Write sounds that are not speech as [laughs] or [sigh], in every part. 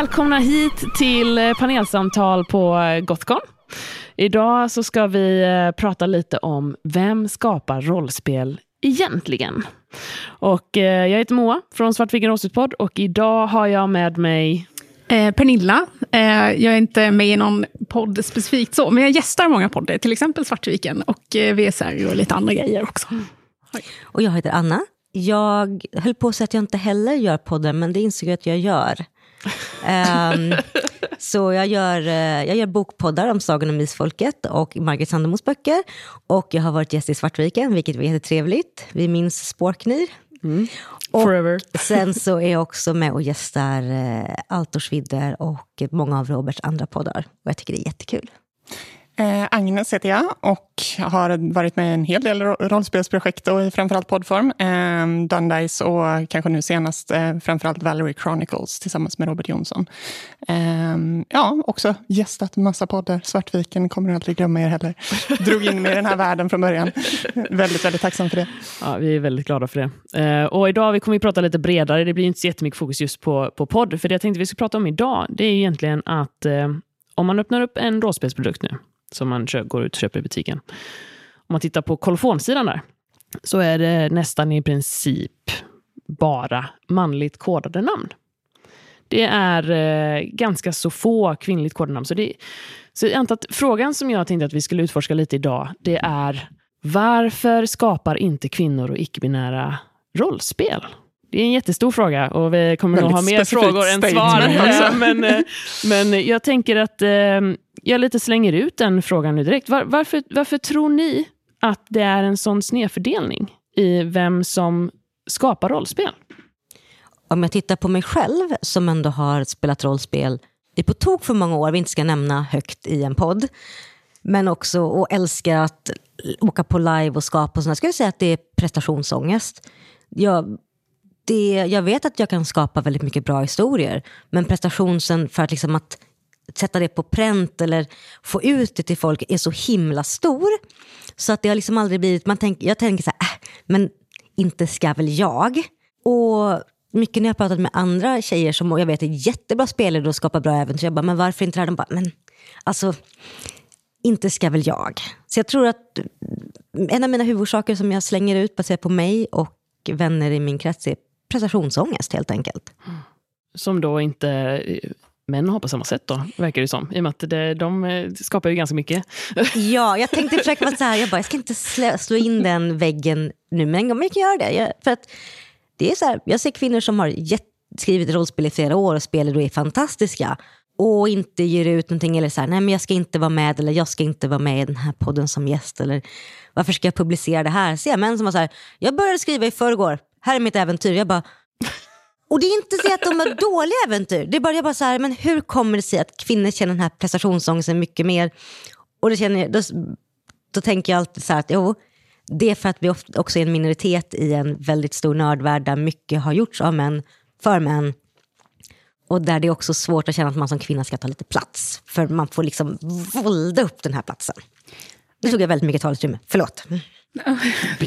Välkomna hit till panelsamtal på Gotcon. Idag så ska vi eh, prata lite om vem skapar rollspel egentligen? Och eh, jag heter Moa från Svartviken Rollspelspodd och idag har jag med mig Eh, Pernilla, eh, jag är inte med i någon podd specifikt så, men jag gästar många poddar, till exempel Svartviken och eh, VSR och lite andra grejer också. Oj. Och jag heter Anna. Jag höll på att säga att jag inte heller gör poddar, men det insåg jag att jag gör. Um, så jag gör, uh, jag gör bokpoddar om Sagan om Isfolket och Margit Sandemos böcker. Och jag har varit gäst i Svartviken, vilket var jättetrevligt. Vi minns Spårkniv. Mm. Forever. [laughs] sen så är jag också med och gästar uh, Altorsvidder och många av Roberts andra poddar. Och jag tycker det är jättekul. Eh, Agnes heter jag och har varit med i en hel del rollspelsprojekt och i framförallt poddform. Eh, Dundice och kanske nu senast eh, framförallt Valerie Chronicles tillsammans med Robert Jonsson. Eh, ja, också gästat massa poddar. Svartviken kommer aldrig glömma er heller. [laughs] Drog in mig i den här världen från början. väldigt, väldigt tacksam för det. Ja, vi är väldigt glada för det. Eh, och idag vi kommer vi prata lite bredare. Det blir inte så jättemycket fokus just på, på podd. För det jag tänkte vi ska prata om idag, det är egentligen att eh, om man öppnar upp en rollspelsprodukt nu, som man går ut och köper i butiken. Om man tittar på kolofonsidan där, så är det nästan i princip bara manligt kodade namn. Det är eh, ganska så få kvinnligt kodade namn. Så, det, så jag antar att frågan som jag tänkte att vi skulle utforska lite idag, det är varför skapar inte kvinnor och icke-binära rollspel? Det är en jättestor fråga och vi kommer nog ha mer frågor än svar. men, eh, men jag tänker att eh, jag lite slänger ut den frågan nu direkt. Var, varför, varför tror ni att det är en sån snedfördelning i vem som skapar rollspel? Om jag tittar på mig själv, som ändå har spelat rollspel i på tok för många år, vi inte ska nämna högt i en podd, men också och älskar att åka på live och skapa och sådär, skulle jag säga att det är prestationsångest. Jag, det, jag vet att jag kan skapa väldigt mycket bra historier, men prestationen för att, liksom att sätta det på pränt eller få ut det till folk är så himla stor. Så att det har liksom aldrig blivit, man tänk, jag tänker så här, äh, men inte ska väl jag? Och mycket när jag har pratat med andra tjejer som jag vet är jättebra spelare och skapar bra äventyr, jag bara, men varför inte det här? De bara, men alltså, inte ska väl jag? Så jag tror att en av mina huvudsaker som jag slänger ut baserat på mig och vänner i min krets är prestationsångest helt enkelt. Som då inte män har på samma sätt då, verkar det som. I och med att det, de eh, skapar ju ganska mycket. [laughs] Ja, jag tänkte försöka vara så här, jag bara, jag ska inte slå, slå in den väggen nu, men jag kan göra det. Jag, för att det är så här, jag ser kvinnor som har skrivit rollspel i flera år och spelar och är fantastiska och inte ger ut någonting eller så här, nej men jag ska inte vara med eller jag ska inte vara med i den här podden som gäst eller varför ska jag publicera det här? Ser jag män som var så här, jag började skriva i förrgår, här är mitt äventyr. Jag bara, och det är inte så att de har [laughs] dåliga äventyr. Det är bara, jag bara så här, men hur kommer det sig att kvinnor känner den här prestationsångesten mycket mer? Och det känner, då, då tänker jag alltid så här att jo, det är för att vi också är en minoritet i en väldigt stor nördvärld där mycket har gjorts av män, för män. Och där det är också svårt att känna att man som kvinna ska ta lite plats. För man får liksom vålda upp den här platsen. Nu tog jag väldigt mycket talutrymme, förlåt. Det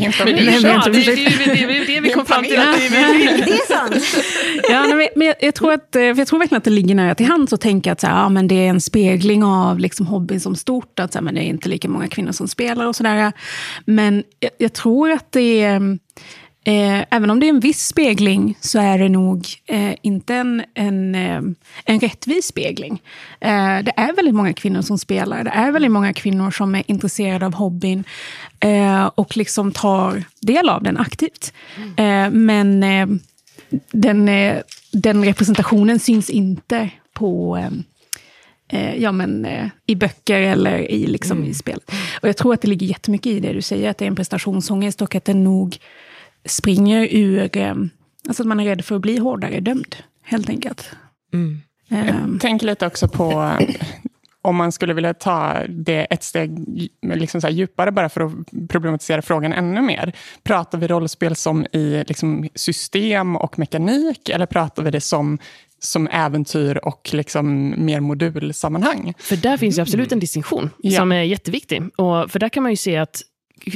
är det vi kom fram till att vi vill. Det är sant. Ja, men jag, tror att, jag tror verkligen att det ligger nära till hands att tänka att så här, ja, men det är en spegling av liksom hobbyn som stort. Att så här, men det är inte lika många kvinnor som spelar och sådär. Men jag, jag tror att det är Eh, även om det är en viss spegling så är det nog eh, inte en, en, eh, en rättvis spegling. Eh, det är väldigt många kvinnor som spelar. Det är väldigt många kvinnor som är intresserade av hobbyn och liksom tar del av den aktivt. Eh, men den, den representationen syns inte på ja, men, i böcker eller i, liksom, mm. i spel. Och jag tror att det ligger jättemycket i det du säger, att det är en prestationsångest och att det nog springer ur, eh, alltså att man är rädd för att bli hårdare dömd, helt enkelt. Mm. Um. Jag tänker lite också på om man skulle vilja ta det ett steg liksom så djupare, bara för att problematisera frågan ännu mer. Pratar vi rollspel som i liksom system och mekanik, eller pratar vi det som som äventyr och liksom mer modulsammanhang. För där finns ju absolut en distinktion ja. som är jätteviktig. Och för där kan man ju se att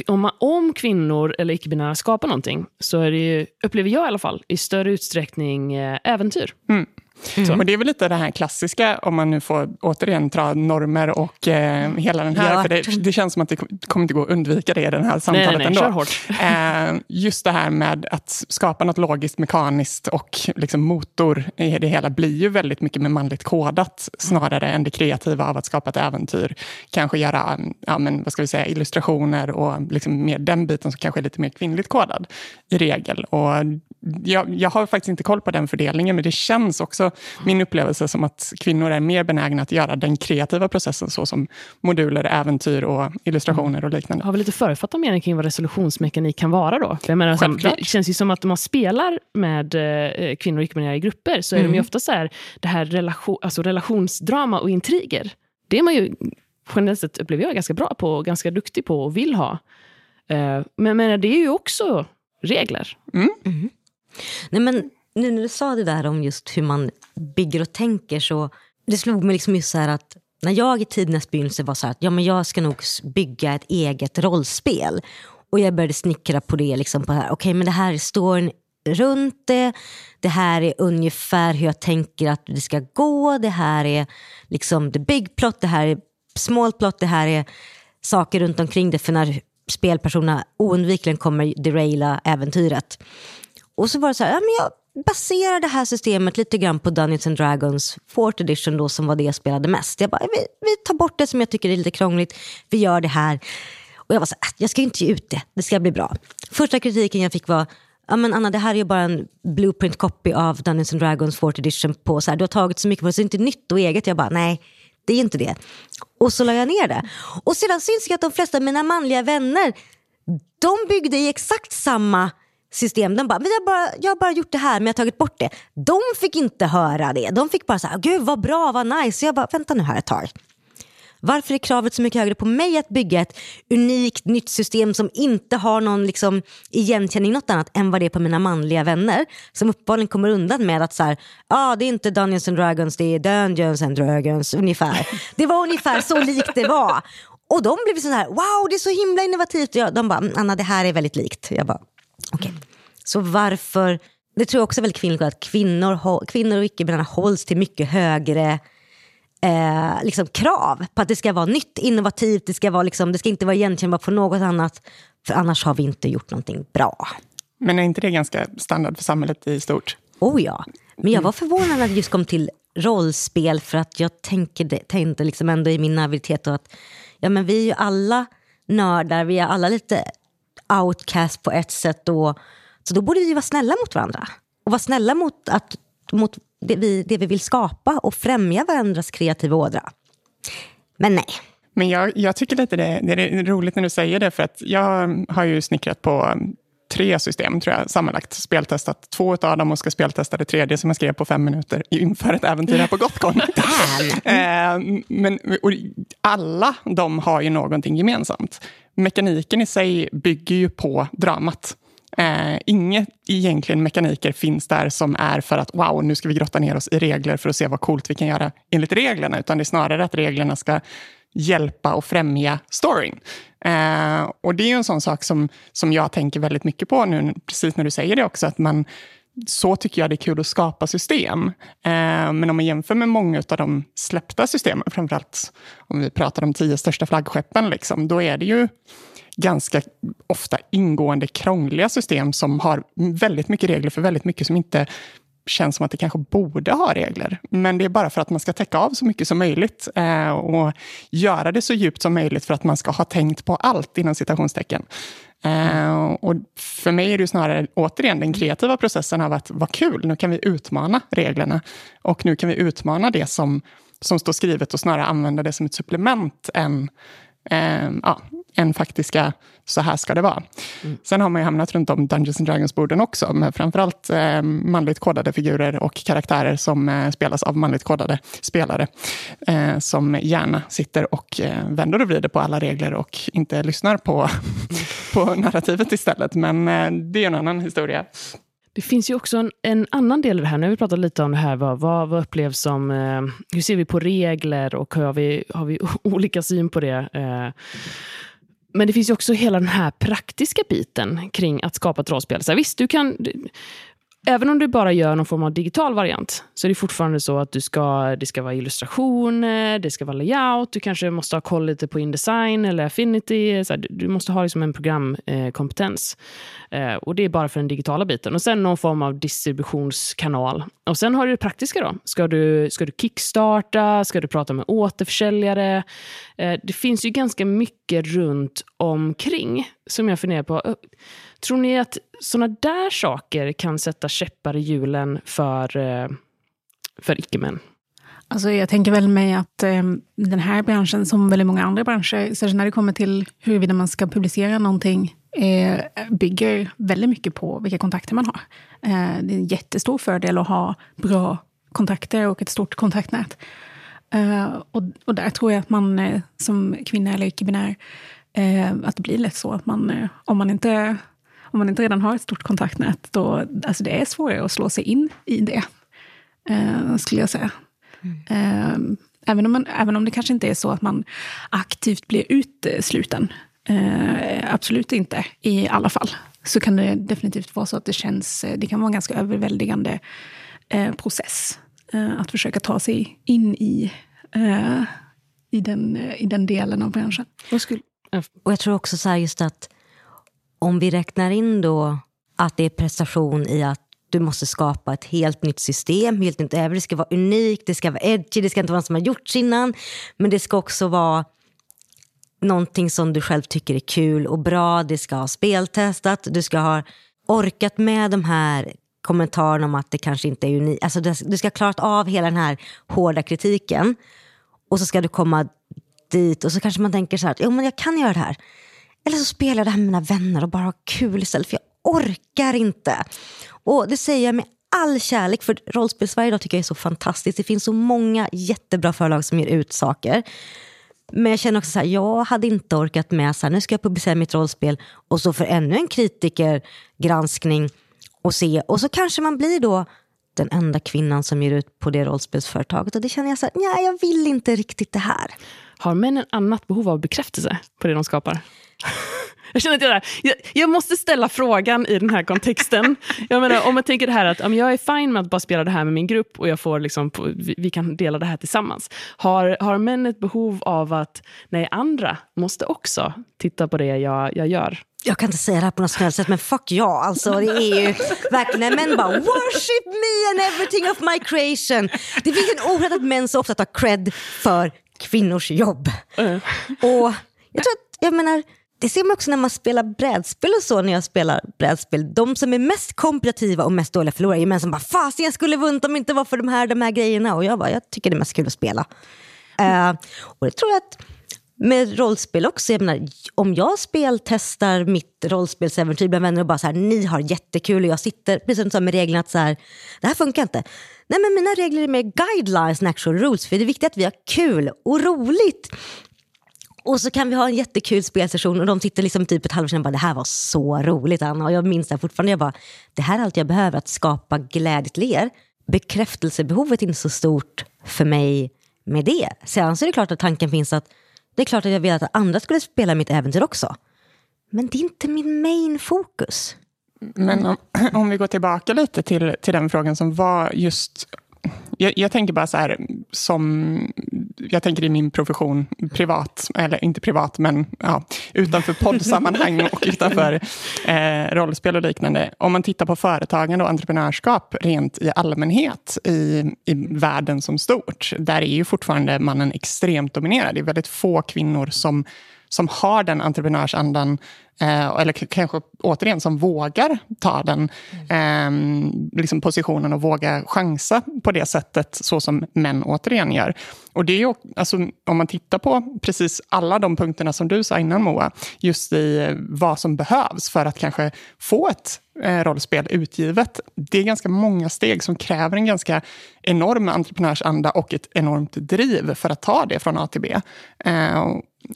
om, om kvinnor eller icke-binära skapar någonting, så är det ju, upplever jag i alla fall, i större utsträckning eh, äventyr. Mm. Mm. Och det är väl lite det här klassiska, om man nu får återigen dra normer och eh, hela den här, ja. för det, det, känns som att det kommer inte gå att undvika det i det här samtalet nej, nej, ändå. Eh, just det här med att skapa något logiskt, mekaniskt och liksom motor i det hela blir ju väldigt mycket med manligt kodat snarare än det kreativa av att skapa ett äventyr. Kanske göra ja, men, vad ska vi säga, illustrationer och liksom mer den biten som kanske är lite mer kvinnligt kodad i regel. Och jag, jag har faktiskt inte koll på den fördelningen, men det känns också, min upplevelse, som att kvinnor är mer benägna att göra den kreativa processen, såsom moduler, äventyr och illustrationer och liknande. Har vi lite förutfattad mening kring vad resolutionsmekanik kan vara då? jag menar, Självklart. det känns ju som att om man spelar med eh, kvinnor och icke-binära grupper, så är mm. de ju ofta så här, det här relation, alltså relationsdrama och intriger. Det är man ju generellt sett, upplever jag, ganska bra på, ganska duktig på och vill ha. Eh, men, men det är ju också regler. Mm. Mm. Nej, men nu när du sa det där om just hur man bygger och tänker så det slog mig liksom just så här att när jag i tidernas begynnelse var så här att ja, men jag ska nog bygga ett eget rollspel och jag började snickra på det. Liksom på här. Okej, okay, men det här är storyn runt det. Det här är ungefär hur jag tänker att det ska gå. Det här är liksom the big plot, det här är small plot, det här är saker runt omkring det. För när spelpersonerna oundvikligen kommer deraila äventyret. Och så var det så här, ja, men jag baserar det här systemet lite grann på Dungeons and Dragons 4th edition då, som var det jag spelade mest. Jag bara, vi, vi tar bort det som jag tycker är lite krångligt, vi gör det här. Och jag var så här, äh, jag ska inte ge ut det, det ska bli bra. Första kritiken jag fick var, ja men Anna det här är ju bara en blueprint copy av Dungeons and Dragons 4th edition på så här, du har tagit så mycket på det så det är inte nytt och eget. Jag bara, nej det är inte det. Och så la jag ner det. Och sedan syns jag att de flesta av mina manliga vänner, de byggde i exakt samma system. De bara, jag, bara, jag har bara gjort det här men jag har tagit bort det. De fick inte höra det. De fick bara så här, gud vad bra, vad nice. Så jag bara, vänta nu här ett tag. Varför är kravet så mycket högre på mig att bygga ett unikt nytt system som inte har någon liksom, igenkänning något annat än vad det är på mina manliga vänner? Som uppenbarligen kommer undan med att så här, ah, det är inte Dungeons and Dragons, det är Dungeons and Dragons ungefär. Det var ungefär så likt det var. Och de blev så här, wow det är så himla innovativt. Och jag, de bara, Anna det här är väldigt likt. Jag bara. Okay. Så varför, det tror jag också är väldigt kvinnligt att kvinnor, kvinnor och icke-binära hålls till mycket högre eh, liksom krav på att det ska vara nytt, innovativt, det ska, vara liksom, det ska inte vara igenkännbart på något annat. För annars har vi inte gjort någonting bra. Men är inte det ganska standard för samhället i stort? Oh ja. Men jag var förvånad när det just kom till rollspel för att jag tänker, tänkte liksom ändå i min naivitet att ja, men vi är ju alla nördar, vi är alla lite outcast på ett sätt. Och, så då borde vi vara snälla mot varandra. Och vara snälla mot, att, mot det, vi, det vi vill skapa och främja varandras kreativa ådra. Men nej. Men jag, jag tycker lite det, det är roligt när du säger det, för att jag har ju snickrat på tre system tror jag sammanlagt. Speltestat två av dem och ska speltesta det tredje som jag skrev på fem minuter inför ett äventyr här på Gotcon. [laughs] [laughs] eh, men alla de har ju någonting gemensamt. Mekaniken i sig bygger ju på dramat. Eh, inget egentligen mekaniker finns där som är för att wow, nu ska vi grotta ner oss i regler för att se vad coolt vi kan göra enligt reglerna, utan det är snarare att reglerna ska hjälpa och främja storyn. Eh, och det är ju en sån sak som, som jag tänker väldigt mycket på nu, precis när du säger det också, att man så tycker jag det är kul att skapa system. Eh, men om man jämför med många av de släppta systemen, framförallt om vi pratar om tio största flaggskeppen, liksom, då är det ju ganska ofta ingående krångliga system som har väldigt mycket regler för väldigt mycket som inte känns som att det kanske borde ha regler. Men det är bara för att man ska täcka av så mycket som möjligt eh, och göra det så djupt som möjligt för att man ska ha tänkt på allt inom citationstecken. Eh, och för mig är det snarare återigen den kreativa processen av att vad kul, nu kan vi utmana reglerna och nu kan vi utmana det som, som står skrivet och snarare använda det som ett supplement än eh, ja, än faktiska så här ska det vara. Mm. Sen har man ju hamnat runt om Dungeons and Dragons-borden också, med framförallt eh, manligt kodade figurer och karaktärer som eh, spelas av manligt kodade spelare, eh, som gärna sitter och eh, vänder och vrider på alla regler och inte lyssnar på, [laughs] på narrativet istället. Men eh, det är en annan historia. Det finns ju också en, en, annan del i det här. Nu har vi pratat lite om det här, vad, vad, vad upplevs som... Eh, hur ser vi på regler och har vi, har vi [laughs] olika syn på det? Eh, men det finns ju också hela den här praktiska biten kring att skapa ett rollspel. Så här, visst, du kan även om du bara gör någon form av digital variant, så är det fortfarande så att du ska, det ska vara illustrationer, det ska vara layout, du kanske måste ha koll lite på Indesign eller Affinity. Så här, du måste ha liksom en programkompetens. Eh, och det är bara för den digitala biten. Och sen någon form av distributionskanal. Och sen har du det praktiska då. Ska du, ska du kickstarta? Ska du prata med återförsäljare? Eh, det finns ju ganska mycket runt omkring som jag funderar på. Tror ni att såna där saker kan sätta käppar i hjulen för, eh, för icke-män? Alltså jag tänker väl mig att eh, den här branschen, som väldigt många andra branscher, särskilt när det kommer till huruvida man ska publicera någonting, eh, bygger väldigt mycket på vilka kontakter man har. Eh, det är en jättestor fördel att ha bra kontakter och ett stort kontaktnät. Eh, och, och, där tror jag att man eh, som kvinna eller icke-binär, eh, att det blir lätt så att man, eh, om man inte om man inte redan har ett stort kontaktnät, då alltså det är svårare att slå sig in i det, eh, skulle jag säga. Mm. Eh, även, om man, även om det kanske inte är så att man aktivt blir utesluten, eh, absolut inte i alla fall, så kan det definitivt vara så att det känns, det kan vara en ganska överväldigande eh, process eh, att försöka ta sig in i, eh, i, den, i den delen av branschen. Och jag tror också så just att om vi räknar in då att det är prestation i att du måste skapa ett helt nytt system, helt nytt. Det ska vara unikt, det ska vara edgy, det ska inte vara något som har gjorts innan. Men det ska också vara någonting som du själv tycker är kul och bra. Det ska ha speltestat, du ska ha orkat med de här kommentarerna om att det kanske inte är unikt. Alltså du ska ha klarat av hela den här hårda kritiken. Och så ska du komma dit och så kanske man tänker så här, jo men jag kan göra det här. Eller så spelar jag det här med mina vänner och bara har kul istället för jag orkar inte. Och det säger jag med all kärlek för rollspel Sverige idag tycker jag är så fantastiskt. Det finns så många jättebra förlag som ger ut saker. Men jag känner också så här, jag hade inte orkat med så här, nu ska jag publicera mitt rollspel och så för ännu en kritikergranskning och se. Och så kanske man blir då den enda kvinnan som ger ut på det rollspelsföretaget. Och det känner jag så här, nej jag vill inte riktigt det här. Har män annat behov av bekräftelse på det de skapar? [laughs] Jag känner att jag, jag, jag, måste ställa frågan i den här kontexten. Jag menar, om man tänker det här att om jag är fine med att bara spela det här med min grupp och jag får liksom, vi, vi kan dela det här tillsammans. Har, har män ett behov av att nej, andra måste också titta på det jag, jag gör? Jag kan inte säga det här på något snällt sätt, men fuck ja. Alltså, det är ju verkligen män bara worship me and everything of my creation. Det finns en orätt att män så ofta tar cred för kvinnors jobb. Mm. Och jag tror att, jag menar, det ser man också när man spelar brädspel och så när jag spelar brädspel. De som är mest komparativa och mest dåliga förlorare är män som bara “fasen jag skulle vunnit om det inte var för de här, de här grejerna” och jag bara “jag tycker det är mest kul att spela”. Mm. Uh, och det tror jag att med rollspel också, jag menar, om jag speltestar mitt rollspelsäventyr bland vänner och bara så här, ni har jättekul och jag sitter, precis som med reglerna att så här, det här funkar inte. Nej men mina regler är mer guidelines än actual rules, för det är viktigt att vi har kul och roligt. Och så kan vi ha en jättekul spelsession och de sitter liksom typ ett halvår sedan och bara det här var så roligt Anna. Och jag minns det fortfarande, jag bara det här är allt jag behöver att skapa glädje till er. Bekräftelsebehovet är inte så stort för mig med det. Sen så är det klart att tanken finns att det är klart att jag vill att andra skulle spela mitt äventyr också. Men det är inte min main fokus. Men om, om vi går tillbaka lite till, till den frågan som var just jag, jag, tänker bara så här, som, jag tänker i min profession, privat, eller inte privat, men ja, utanför poddsammanhang [laughs] och utanför eh, rollspel och liknande. Om man tittar på företagande och entreprenörskap rent i allmänhet i, i världen som stort, där är ju fortfarande mannen extremt dominerad. Det är väldigt få kvinnor som som har den entreprenörsandan, eh, eller kanske återigen som vågar ta den eh, liksom positionen och våga chansa på det sättet, så som män återigen gör. Och det är ju, alltså, om man tittar på precis alla de punkterna som du sa innan Moa, just i vad som behövs för att kanske få ett eh, rollspel utgivet. Det är ganska många steg som kräver en ganska enorm entreprenörsanda och ett enormt driv för att ta det från A till B. Eh,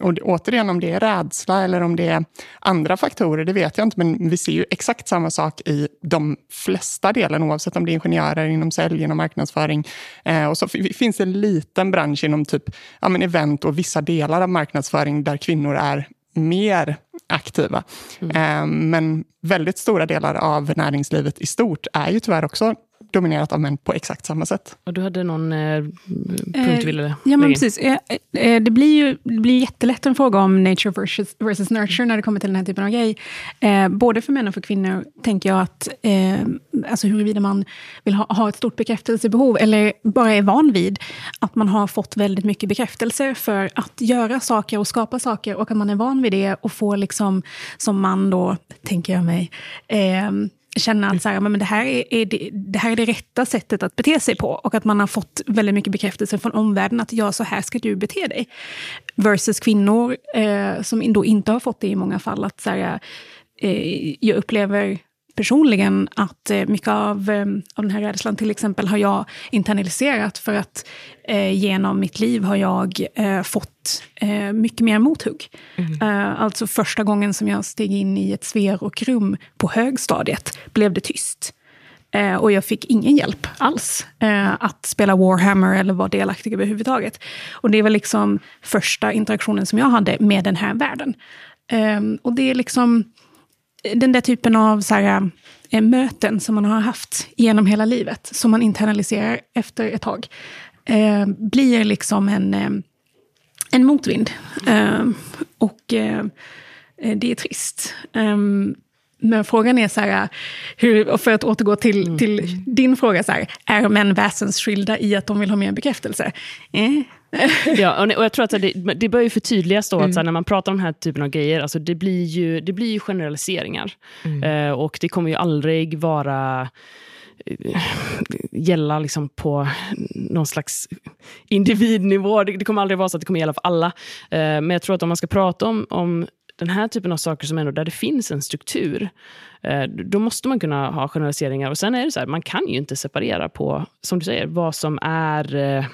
och återigen, om det är rädsla eller om det är andra faktorer, det vet jag inte. Men vi ser ju exakt samma sak i de flesta delarna, oavsett om det är ingenjörer inom sälj, inom marknadsföring. Eh, och så finns det en liten bransch inom typ ja, men event och vissa delar av marknadsföring där kvinnor är mer aktiva. Mm. Eh, men väldigt stora delar av näringslivet i stort är ju tyvärr också dominerat av män på exakt samma sätt. Och du hade någon eh, punkt du ville Ja, men precis. Eh, eh, det blir ju det blir jättelätt en fråga om nature versus, versus nurture när det kommer till den här typen av grej. Eh, både för män och för kvinnor tänker jag att eh, alltså huruvida man vill ha, ha ett stort bekräftelsebehov eller bara är van vid att man har fått väldigt mycket bekräftelse för att göra saker och skapa saker och att man är van vid det och får liksom, som man då, tänker jag mig, eh, känna att så här, men det, här är, är det, det, här är det rätta sättet att bete sig på. Och att man har fått väldigt mycket bekräftelse från omvärlden att ja, så här ska du bete dig. Versus kvinnor eh, som då inte har fått det i många fall. Att så här, eh, jag upplever personligen att eh, mycket av, eh, av den här rädslan till exempel har jag internaliserat för att eh, genom mitt liv har jag eh, fått eh, mycket mer mothugg. Mm. Eh, alltså första gången som jag steg in i ett sver och rum på högstadiet blev det tyst. och jag fick ingen hjälp alls att spela Warhammer eller vara delaktig överhuvudtaget. Och det var liksom första interaktionen som jag hade med den här världen. och det är liksom den där typen av så här, äh, möten som man har haft genom hela livet, som man internaliserar efter ett tag, eh, blir liksom en, eh, en motvind. Eh, och eh, det är trist. Ehm, men frågan är så här, hur, för att återgå till, mm. till din fråga, så här, är män väsensskilda i att de vill ha mer bekräftelse? [laughs] Ja, och jag tror att det, det bör ju förtydligas då, mm. att här, när man pratar om den här typen av grejer, alltså det, blir ju, det blir ju generaliseringar. Mm. Eh, och det kommer ju aldrig vara eh, gälla liksom på någon slags individnivå. Det, det, kommer aldrig vara så att det kommer gälla för alla. Eh, men jag tror att om man ska prata om, om den här typen av saker som ändå där det finns en struktur, eh, då måste man kunna ha generaliseringar. Och sen är det så här, man kan ju inte separera på, som du säger, vad som är eh,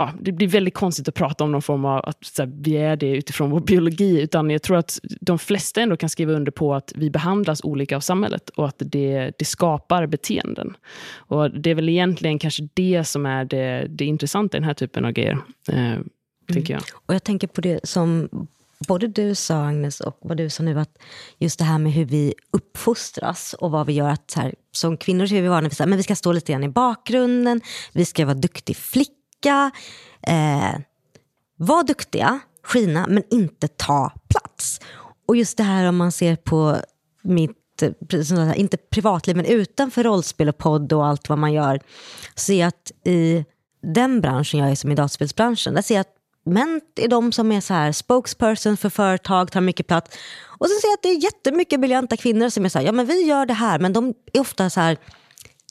ja, det blir väldigt konstigt att prata om någon form av att så här, vi är det utifrån vår biologi. Utan jag tror att de flesta ändå kan skriva under på att vi behandlas olika av samhället och att det, det skapar beteenden. Och Det är väl egentligen kanske det som är det, det intressanta i den här typen av grejer. Eh, mm. tänker jag. Och jag tänker på det som både du sa, Agnes, och vad du sa nu, att just det här med hur vi uppfostras och vad vi gör. Att här, som kvinnor så är vi vana vid att vi ska stå lite grann i bakgrunden, vi ska vara duktig flicka försöka eh, vara duktiga, skina, men inte ta plats. Och just det här om man ser på mitt eh, inte privatliv, men utanför rollspel och podd och allt vad man gör, ser jag att i den branschen jag är som i dataspelsbranschen, där ser jag att män är de som är så här spokesperson för företag, tar mycket plats. Och sen ser jag att det är jättemycket briljanta kvinnor som är så här, ja men vi gör det här, men de är ofta så här,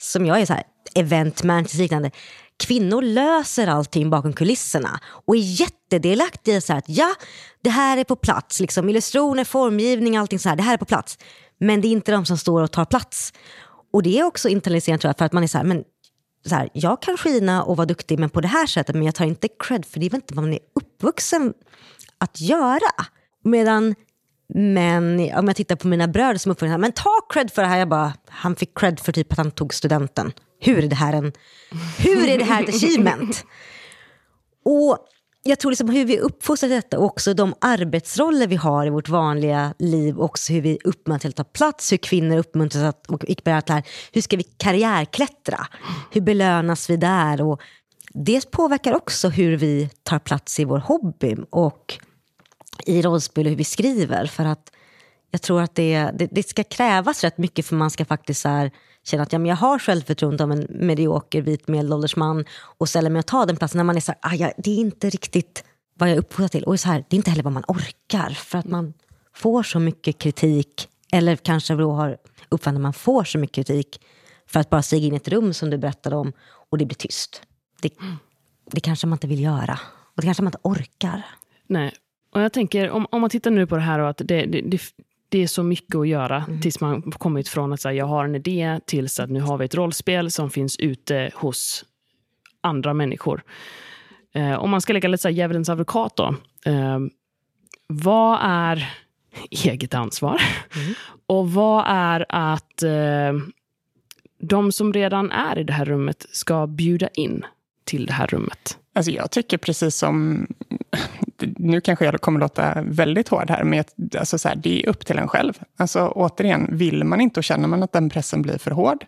som jag är så här, event managers liknande kvinnor löser allting bakom kulisserna och är jättedelaktiga i så att ja, det här är på plats. Liksom, illustrationer, formgivning, allting så här, det här är på plats. Men det är inte de som står och tar plats. Och det är också internaliserande tror jag, för att man är så här, men så här, jag kan skina och vara duktig men på det här sättet, men jag tar inte cred för det är väl inte vad man är uppvuxen att göra. Medan men om jag tittar på mina bröder som uppvuxna, men ta cred för det här. Jag bara, han fick cred för typ att han tog studenten. Hur är det här, en, hur är det här ett achievement? Och jag tror liksom hur vi uppfostrar detta och också de arbetsroller vi har i vårt vanliga liv. Också hur vi uppmuntras till att ta plats, hur kvinnor uppmuntras att, och här, hur ska vi karriärklättra? Hur belönas vi där? Och det påverkar också hur vi tar plats i vår hobby och i rollspel och hur vi skriver. För att jag tror att det, det, det ska krävas rätt mycket för man ska faktiskt så här, känna att ja, men jag har självförtroende av en medioker vit medelålders man och ställer mig och tar den platsen när man är så här, ah, ja, det är inte riktigt vad jag är uppfostrad till. Och så här, det är inte heller vad man orkar för att man får så mycket kritik eller kanske då har uppfattat att man får så mycket kritik för att bara stiga in i ett rum som du berättade om och det blir tyst. Det, det kanske man inte vill göra och det kanske man inte orkar. Nej, och jag tänker om, om man tittar nu på det här och att det, det, det, det är så mycket att göra mm. tills man kommit från att säga jag har en idé tills att nu har vi ett rollspel som finns ute hos andra människor. Eh, om man ska lägga lite djävulens advokat då. Eh, vad är [laughs] eget ansvar? Mm. Och vad är att eh, de som redan är i det här rummet ska bjuda in till det här rummet? Alltså jag tycker precis som... Nu kanske jag kommer låta väldigt hård här, men alltså så här, det är upp till en själv. Alltså återigen, vill man inte och känner man att den pressen blir för hård,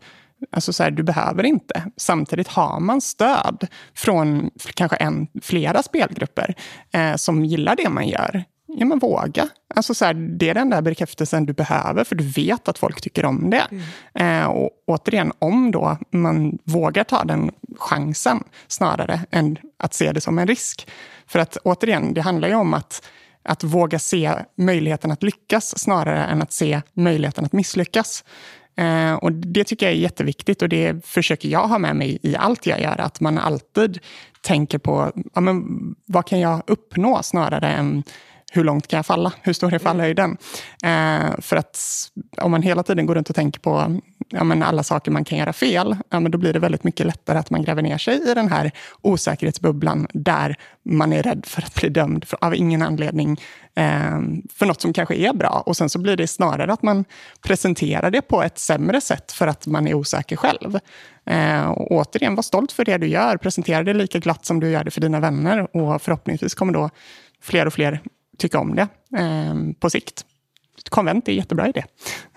Alltså så här, du behöver inte. Samtidigt har man stöd från kanske en, flera spelgrupper eh, som gillar det man gör. Ja, men våga. Alltså så här, det är den där bekräftelsen du behöver, för du vet att folk tycker om det. Mm. Eh, och återigen, om då man vågar ta den chansen snarare än att se det som en risk. För att återigen, det handlar ju om att, att våga se möjligheten att lyckas snarare än att se möjligheten att misslyckas. Eh, och Det tycker jag är jätteviktigt och det försöker jag ha med mig i allt jag gör. Att man alltid tänker på ja, men, vad kan jag uppnå snarare än hur långt kan jag falla? Hur stor är fallhöjden? Eh, för att om man hela tiden går runt och tänker på ja, men alla saker man kan göra fel, ja, men då blir det väldigt mycket lättare att man gräver ner sig i den här osäkerhetsbubblan där man är rädd för att bli dömd för, av ingen anledning eh, för något som kanske är bra. Och sen så blir det snarare att man presenterar det på ett sämre sätt för att man är osäker själv. Eh, och återigen, var stolt för det du gör. Presentera det lika glatt som du gör det för dina vänner. Och förhoppningsvis kommer då fler och fler tycka om det eh, på sikt. Konvent är en jättebra idé.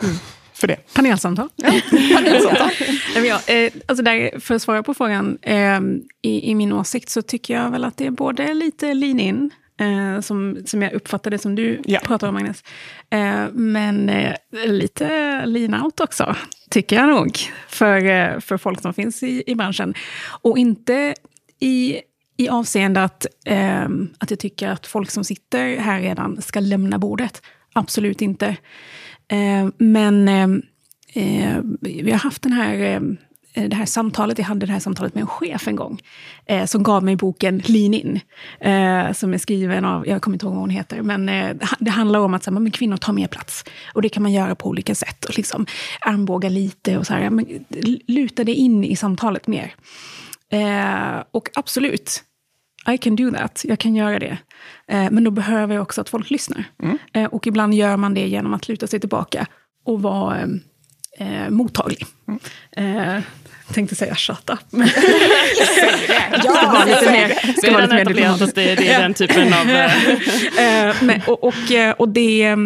Mm. [laughs] För det. Panelsamtal. [laughs] Ja, panelsamtal. [laughs] ja, eh, alltså där, för att svara på frågan, eh, i, i, min åsikt så tycker jag väl att det är både lite lean in, eh, som, som jag uppfattar det som du ja. pratar om Magnus, eh, men eh, lite lean out också, tycker jag nog, för, eh, för folk som finns i, i branschen. Och inte i i avseende att, eh, att jag tycker att folk som sitter här redan ska lämna bordet. Absolut inte. Eh, men ehm, eh, vi har haft den här, eh, det här samtalet, jag hade det här samtalet med en chef en gång, eh, som gav mig boken Lean In, eh, som är skriven av, jag kommer inte ihåg vad hon heter, men eh, det handlar om att så här, men kvinnor tar mer plats. Och det kan man göra på olika sätt. Och liksom armbåga lite och så här, men, luta dig in i samtalet mer. Eh, och absolut, I can do that. Jag kan göra det. Eh, men då behöver jag också att folk lyssnar. Mm. Eh, och ibland gör man det genom att luta sig tillbaka och vara eh, mottaglig. Mm. Eh, tänkte säga shut up. Men [laughs] [laughs] ja, ska vara lite mer, ska vara lite mer diplomatisk. Det, det är den [laughs] typen av... Eh, men, och, och, och det...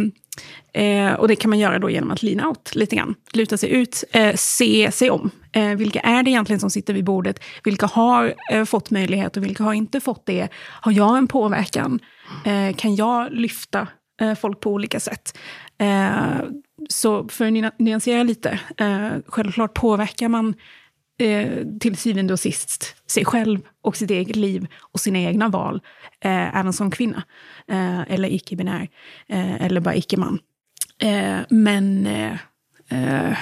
Eh, och det kan man göra då genom att lean out lite grann. Luta sig ut, eh, se sig om. Eh, vilka är det egentligen som sitter vid bordet? Vilka har eh, fått möjlighet och vilka har inte fått det? Har jag en påverkan? Eh, kan jag lyfta eh, folk på olika sätt? Eh, så för att nyansera lite, eh, självklart påverkar man eh, till syvende och sist sig själv och sitt eget liv och sina egna val, även som kvinna. eller icke-binär, eller bara icke-man. Eh, men eh, eh,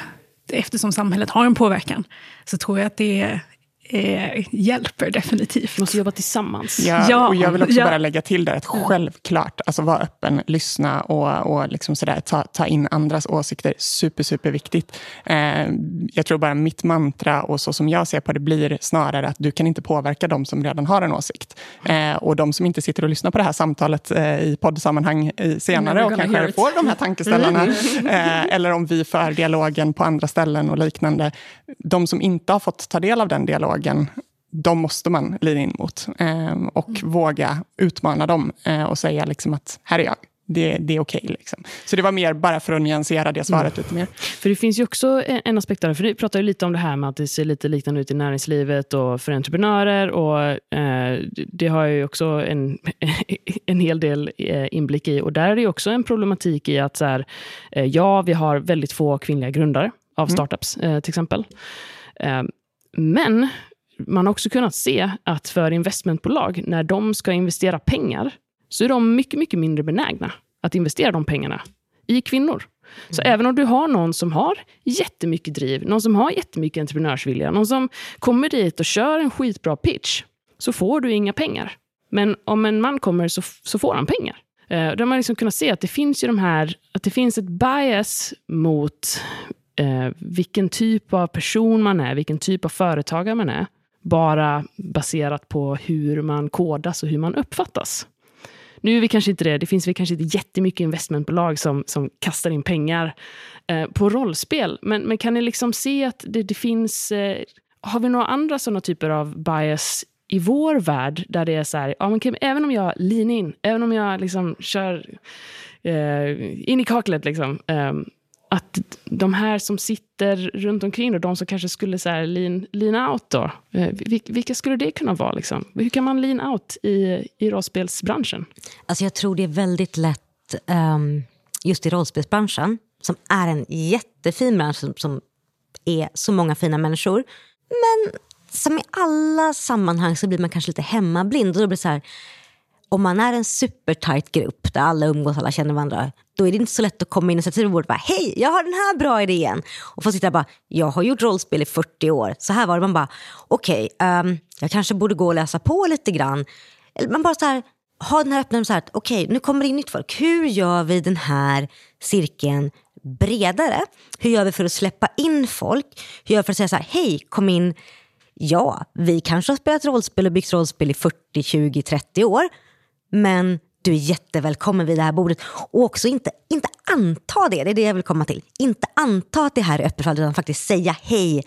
eftersom samhället har en påverkan så tror jag att det eh, hjälper definitivt. Vi måste jobba tillsammans. Ja, ja, och jag vill också ja. bara lägga till där att självklart, alltså vara öppen, lyssna och, och liksom sådär, ta, ta in andras åsikter. Super, super viktigt. Eh, jag tror bara mitt mantra och så som jag ser på det blir snarare att du kan inte påverka de som redan har en åsikt. Eh, och de som inte sitter och lyssnar på det här samtalet eh, i poddsammanhang senare och kanske får de här tankeställarna. Eh, eller om vi för dialogen på andra ställen och liknande. De som inte har fått ta del av den dialogen företagen, de måste man lida in mot. Eh, och mm. våga utmana dem eh, och säga liksom att här är jag. Det, det är okej. Okay, liksom. Så det var mer bara för att nyansera det svaret mm. lite mer. För det finns ju också en, aspekt där, för du pratar ju lite om det här med att det ser lite liknande ut i näringslivet och för entreprenörer. Och, eh, det har jag ju också en, [laughs] en hel del eh, inblick i. Och där är det också en problematik i att så här, eh, ja, vi har väldigt få kvinnliga grundare av mm. startups, mm. till exempel. Men man har också kunnat se att för investmentbolag, när de ska investera pengar, så är de mycket, mycket mindre benägna att investera de pengarna i kvinnor. Så mm. även om du har någon som har jättemycket driv, någon som har jättemycket entreprenörsvilja, någon som kommer dit och kör en skitbra pitch, så får du inga pengar. Men om en man kommer så, så får han pengar. Eh, då har man liksom kunnat se att det finns ju de här, att det finns ett bias mot eh, vilken typ av person man är, vilken typ av företagare man är, bara baserat på hur man kodas och hur man uppfattas. Nu är vi kanske inte det. Det finns väl kanske inte jättemycket investmentbolag som, som kastar in pengar eh, på rollspel. Men, men kan ni liksom se att det, det finns... Eh, har vi några andra sådana typer av bias i vår värld, där det är så här, ja, men, även om jag lean in, även om jag liksom kör eh, in i kaklet, liksom, eh, att de här som sitter runt omkring, och de som kanske skulle så här lean, lean out, då, eh, vilka skulle det kunna vara? Liksom? Hur kan man lean out i, i rollspelsbranschen? Alltså jag tror det är väldigt lätt, um, just i rollspelsbranschen, som är en jättefin bransch som, som är så många fina människor. Men som i alla sammanhang så blir man kanske lite hemmablind. Och då blir så här, om man är en supertight grupp där alla umgås, alla känner varandra, då är det inte så lätt att komma in och sätta sig vid bordet och bara hej, jag har den här bra idén. Och få sitta och bara, jag har gjort rollspel i 40 år. Så här var det, man bara, okej, okay, um, jag kanske borde gå och läsa på lite grann. Eller man bara så här, ha den här öppna, så här, okej, okay, nu kommer det in nytt folk. Hur gör vi den här cirkeln bredare? Hur gör vi för att släppa in folk? Hur gör vi för att säga så här, hej, kom in. Ja, vi kanske har spelat rollspel och byggt rollspel i 40, 20, 30 år. Men du är jättevälkommen vid det här bordet. Och också inte, inte anta det, det är det jag vill komma till. Inte anta att det här är öppet utan faktiskt säga hej.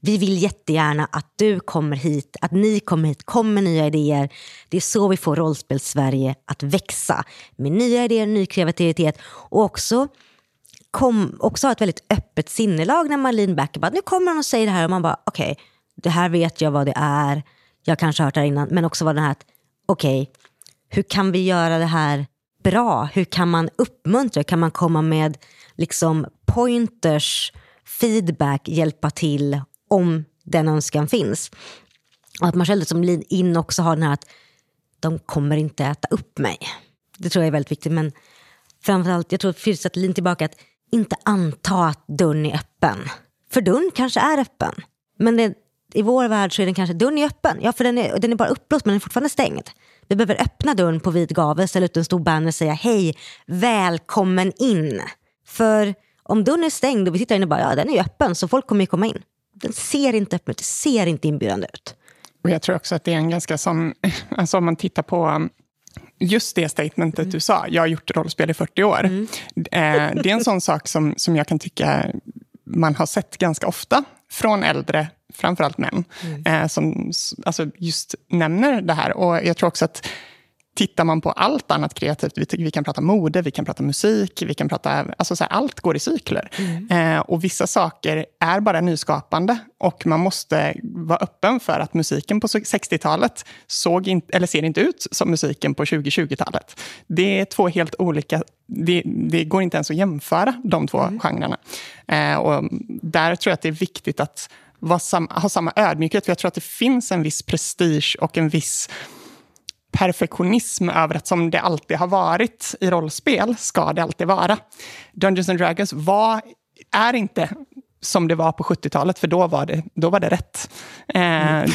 Vi vill jättegärna att du kommer hit, att ni kommer hit, kom med nya idéer. Det är så vi får rollspel-Sverige att växa. Med nya idéer, ny kreativitet och också kom, också ha ett väldigt öppet sinnelag när man lean back. Bara, nu kommer han och säger det här och man bara okej, okay, det här vet jag vad det är. Jag kanske har hört det här innan, men också vad den här okej, okay, hur kan vi göra det här bra? Hur kan man uppmuntra? Kan man komma med liksom pointers, feedback, hjälpa till om den önskan finns? Och att man själv som lean in också har den här att de kommer inte äta upp mig. Det tror jag är väldigt viktigt. Men framförallt, jag tror att lean tillbaka, att inte anta att dörren är öppen. För dörren kanske är öppen. Men det, i vår värld så är den kanske, dörren är öppen. Ja, för den är, den är bara uppblåst men den är fortfarande stängd. Vi behöver öppna dörren på vid gavel, ställa ut en stor banner och säga hej, välkommen in. För om dörren är stängd och vi tittar in och bara, ja den är öppen så folk kommer ju komma in. Den ser inte öppen ut, det ser inte inbjudande ut. Och jag tror också att det är en ganska sån, [laughs] alltså om man tittar på um, just det statementet mm. du sa, jag har gjort rollspel i 40 år. Mm. Eh, det är en sån [laughs] sak som, som jag kan tycka man har sett ganska ofta från äldre, framförallt män, mm. eh, som alltså just nämner det här. Och jag tror också att tittar man på allt annat kreativt, vi, vi kan prata mode, vi kan prata musik, vi kan prata, alltså så här, allt går i cykler. Mm. Eh, och vissa saker är bara nyskapande och man måste vara öppen för att musiken på 60-talet såg in, eller ser inte ut som musiken på 2020-talet. Det är två helt olika, det, det, går inte ens att jämföra de två mm. genrerna. Eh, och där tror jag att det är viktigt att sam, ha samma ödmjukhet, för jag tror att det finns en viss prestige och en viss perfektionism över att som det alltid har varit i rollspel ska det alltid vara. Dungeons and Dragons var, är inte som det var på 70-talet, för då var det, då var det rätt. Eh,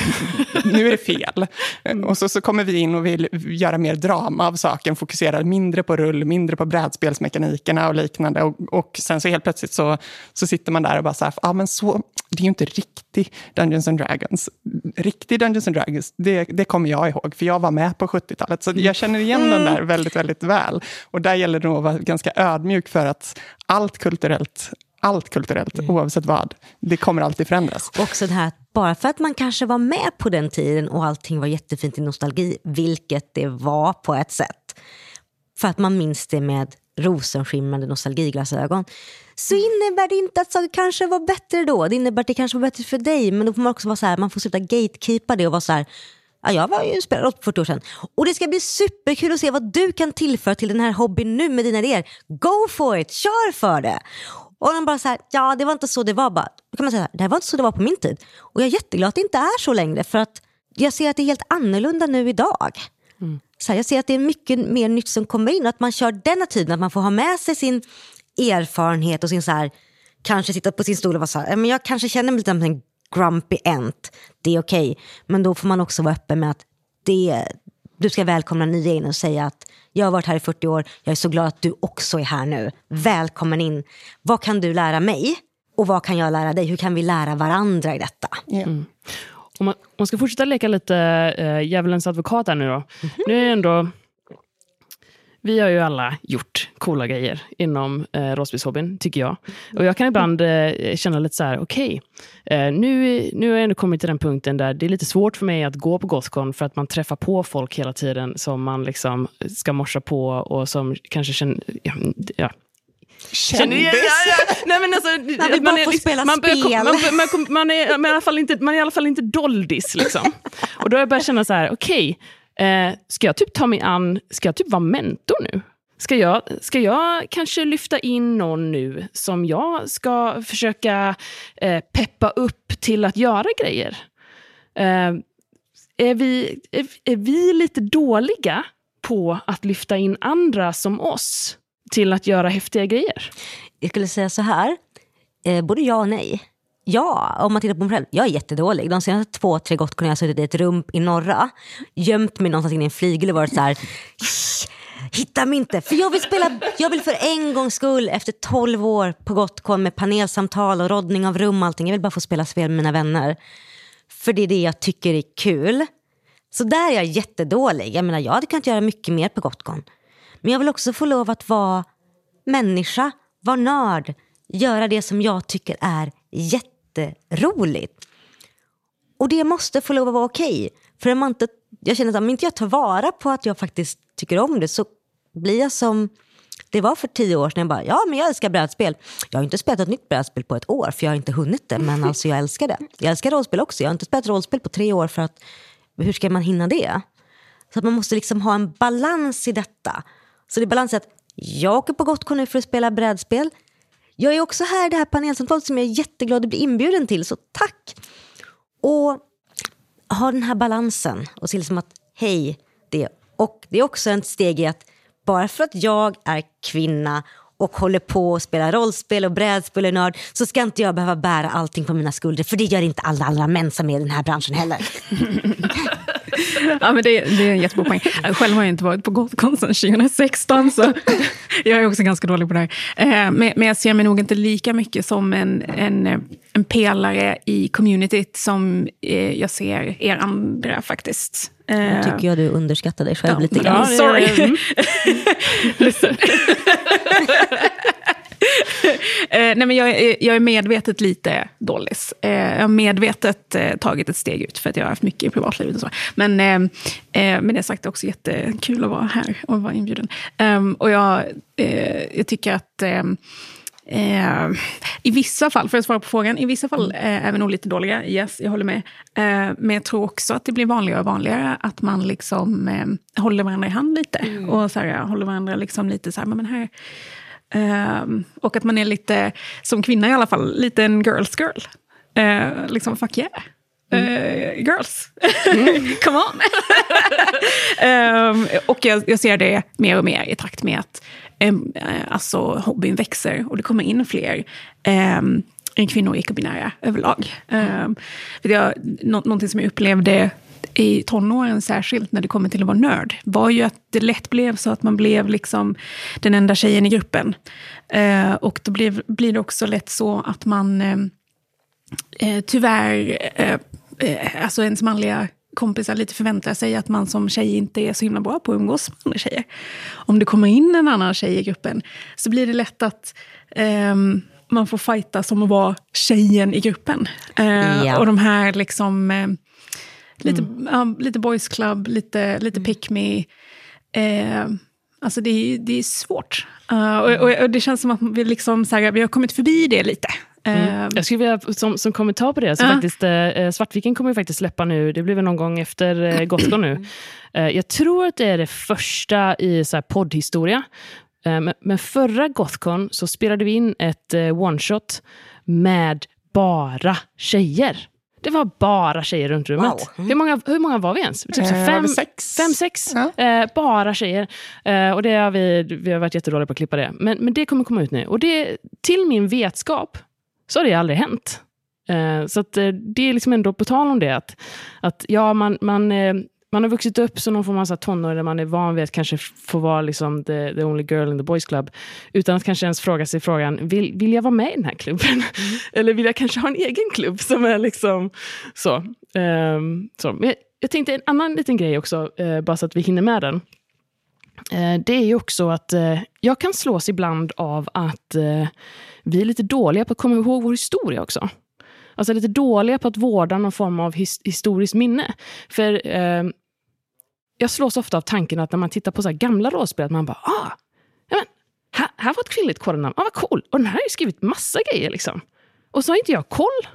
nu är det fel. Mm. Och så, så kommer vi in och vill göra mer drama av saken, fokusera mindre på rull, mindre på brädspelsmekanikerna och liknande. Och, och sen så helt plötsligt så, så sitter man där och bara så här, ah, men så, det är ju inte riktig Dungeons and Dragons. Riktig Dungeons and Dragons, det, det kommer jag ihåg, för jag var med på 70-talet. Så jag känner igen mm. den där väldigt, väldigt väl. Och där gäller det nog att vara ganska ödmjuk för att allt kulturellt allt kulturellt, mm. oavsett vad. Det kommer alltid förändras. Också det här bara för att man kanske var med på den tiden och allting var jättefint i nostalgi, vilket det var på ett sätt, för att man minns det med rosenskimrande nostalgiglasögon, så innebär det inte att saker kanske var bättre då. Det innebär att det kanske var bättre för dig, men då får man också vara så här, man får sluta gatekeepa det och vara så här, Ja, jag var ju spelare för 40 år sedan. Och det ska bli superkul att se vad du kan tillföra till den här hobbyn nu med dina idéer. Go for it, kör för det! Och de bara så här, ja det var inte så det var. Bara. Då kan man säga, det var inte så det var på min tid. Och jag är jätteglad att det inte är så längre. För att jag ser att det är helt annorlunda nu idag. Mm. Så här, jag ser att det är mycket mer nytt som kommer in. Att man kör denna tiden, att man får ha med sig sin erfarenhet och sin så här, kanske sitta på sin stol och vara så här, men jag kanske känner mig lite som en grumpy ent. Det är okej. Okay. Men då får man också vara öppen med att det, du ska välkomna nya in och säga att jag har varit här i 40 år, jag är så glad att du också är här nu. Välkommen in. Vad kan du lära mig? Och vad kan jag lära dig? Hur kan vi lära varandra i detta? Mm. Om, man, om man ska fortsätta leka lite äh, djävulens advokat här nu då. Mm -hmm. Nu är ändå vi har ju alla gjort coola grejer inom eh, rollspelshobbyn, tycker jag. Och jag kan ibland eh, känna lite så här, okej, okay, eh, nu, nu har jag ändå kommit till den punkten där det är lite svårt för mig att gå på Gothcon för att man träffar på folk hela tiden som man liksom ska morsa på och som kanske känner, ja, ja Kändis? Ja, ja. Nej, men alltså, man få liksom, man spel. Man, man, man, är, man, är i alla fall inte, man är i alla fall inte doldis. Liksom. Och då har jag börjat känna så här, okej, okay, eh, ska jag typ ta mig an, ska jag typ vara mentor nu? Ska jag, ska jag kanske lyfta in någon nu som jag ska försöka eh, peppa upp till att göra grejer? Eh, är, vi, är, är vi lite dåliga på att lyfta in andra som oss? till att göra häftiga grejer? Jag skulle säga så här, eh, både ja och nej. Ja, om man tittar på mig själv. Jag är jättedålig. De senaste två, tre gotkorna har jag suttit i ett rum i norra, gömt mig någonstans inne i en flygel och varit så här, hitta mig inte. För jag vill spela, jag vill för en gångs skull efter tolv år på Gotcon med panelsamtal och roddning av rum och allting. Jag vill bara få spela spel med mina vänner. För det är det jag tycker är kul. Så där är jag jättedålig. Jag menar, jag hade kunnat göra mycket mer på Gotcon. Men jag vill också få lov att vara människa, vara nörd, göra det som jag tycker är jätteroligt. Och det måste få lov att vara okej. För om, inte, jag känner att om inte jag tar vara på att jag faktiskt tycker om det så blir jag som det var för tio år sedan. Jag bara, ja men jag älskar brädspel. Jag har inte spelat ett nytt brädspel på ett år för jag har inte hunnit det. Men alltså jag älskar det. Jag älskar rollspel också. Jag har inte spelat rollspel på tre år för att hur ska man hinna det? Så att man måste liksom ha en balans i detta. Så det är balans att jag åker på Gotcon nu för att spela brädspel. Jag är också här i det här panelsamtalet som jag är jätteglad att bli inbjuden till, så tack! Och ha den här balansen och se liksom att hej, det. Och det är också ett steg i att bara för att jag är kvinna och håller på och spelar rollspel och brädspel och nörd så ska inte jag behöva bära allting på mina skulder för det gör inte alla andra män som är i den här branschen heller. [laughs] [laughs] ja, men det, det är en jättebra poäng. Själv har jag inte varit på Gotcon sedan 2016, så [laughs] jag är också ganska dålig på det här. Eh, men, men jag ser mig nog inte lika mycket som en, en, en pelare i communityt som eh, jag ser er andra faktiskt. Nu eh, tycker jag du underskattar dig själv ja, lite grann. Ja, sorry. [laughs] Mm. [laughs] eh, nej, men jag, är, jag är medvetet lite dålis. Eh, jag har medvetet eh, tagit ett steg ut för att jag har haft mycket i privatlivet och så. Men eh, med det sagt, det är också jättekul att vara här och vara inbjuden. Ehm, och jag, jag tycker att Eh, I vissa fall, för att svara på frågan, i vissa fall eh, är vi nog lite dåliga. Yes, jag håller med. Eh, men jag tror också att det blir vanligare och vanligare att man liksom håller varandra i hand lite. Mm. Och så här, håller varandra liksom lite så här, men här, Um, och att man är lite, som kvinna i alla fall, lite en girls girl. Uh, liksom, fuck yeah. Uh, girls, mm. [laughs] come on! um, [laughs] och jag, jag, ser det mer och mer i takt med att um, alltså, hobbyn växer och det kommer in fler um, kvinnor icke-binära överlag. Um, jag, nå, någonting som jag upplevde i tonåren särskilt när det kommer till att vara nörd, var ju att det lätt blev så att man blev liksom den enda tjejen i gruppen. Eh, och då blir, blir det också lätt så att man eh, eh tyvärr, eh, eh, alltså ens manliga kompisar lite förväntar sig att man som tjej inte är så himla bra på att umgås med andra tjejer. Om det kommer in en annan tjej i gruppen så blir det lätt att um, man får fighta som att vara tjejen i gruppen. Uh, ja. Och de här liksom, Lite, mm. lite boys club, lite, lite mm. pick me. Eh, alltså det, är, det är svårt. Uh, och, och, och, det känns som att vi, liksom, så här, vi har kommit förbi det lite. Mm. Eh, Jag skulle vilja, som, som kommentar på det, så uh. faktiskt, eh, Svartviken kommer ju faktiskt släppa nu, det blir väl någon gång efter eh, [clears throat] Gotcon nu. Eh, jag tror att det är det första i så här, poddhistoria. Eh, men, men förra Gothcon så spelade vi in ett eh, one-shot med bara tjejer. Det var bara tjejer runt rummet. Wow. Mm. Hur, många, hur många var vi ens? Typ eh, fem, sex. fem, sex. Ja. Eh, bara tjejer. Eh, och det har vi, vi har varit jättedåliga på att klippa det. Men, men det kommer komma ut nu. Och det, till min vetskap så har det aldrig hänt. Eh, så eh, det är liksom ändå på tal om det, att, att ja, man, man eh, man har vuxit upp som någon form av tonåring där man är van vid att kanske få vara liksom the, the only girl in the boys club. Utan att kanske ens fråga sig frågan, vill, vill jag vara med i den här klubben? Mm. [laughs] Eller vill jag kanske ha en egen klubb som är liksom så. Um, så. Men jag, jag tänkte en annan liten grej också, uh, bara så att vi hinner med den. Uh, det är ju också att uh, jag kan slås ibland av att vi är lite dåliga på att komma ihåg vår historia också. Alltså lite dåliga på att vårda någon form av his historiskt minne. För eh, jag slås ofta av tanken att när man tittar på så gamla rollspel, att man bara ah, ja, men, här, här var ett kvinnligt kodnamn, ah, vad cool. Och den här har ju skrivit massa grejer. liksom. Och så har inte jag koll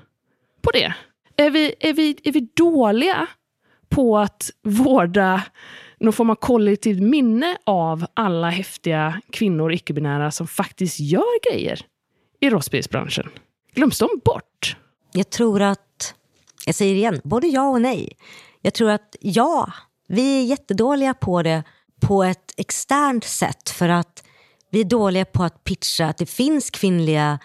på det. Är vi, är vi, är vi dåliga på att vårda någon form av kollektivt minne av alla häftiga kvinnor, och icke-binära, som faktiskt gör grejer i rollspelsbranschen? Glöms de bort? Jag tror att, jag säger igen, både ja och nej. Jag tror att ja, vi är jättedåliga på det på ett externt sätt för att vi är dåliga på att pitcha att det finns kvinnliga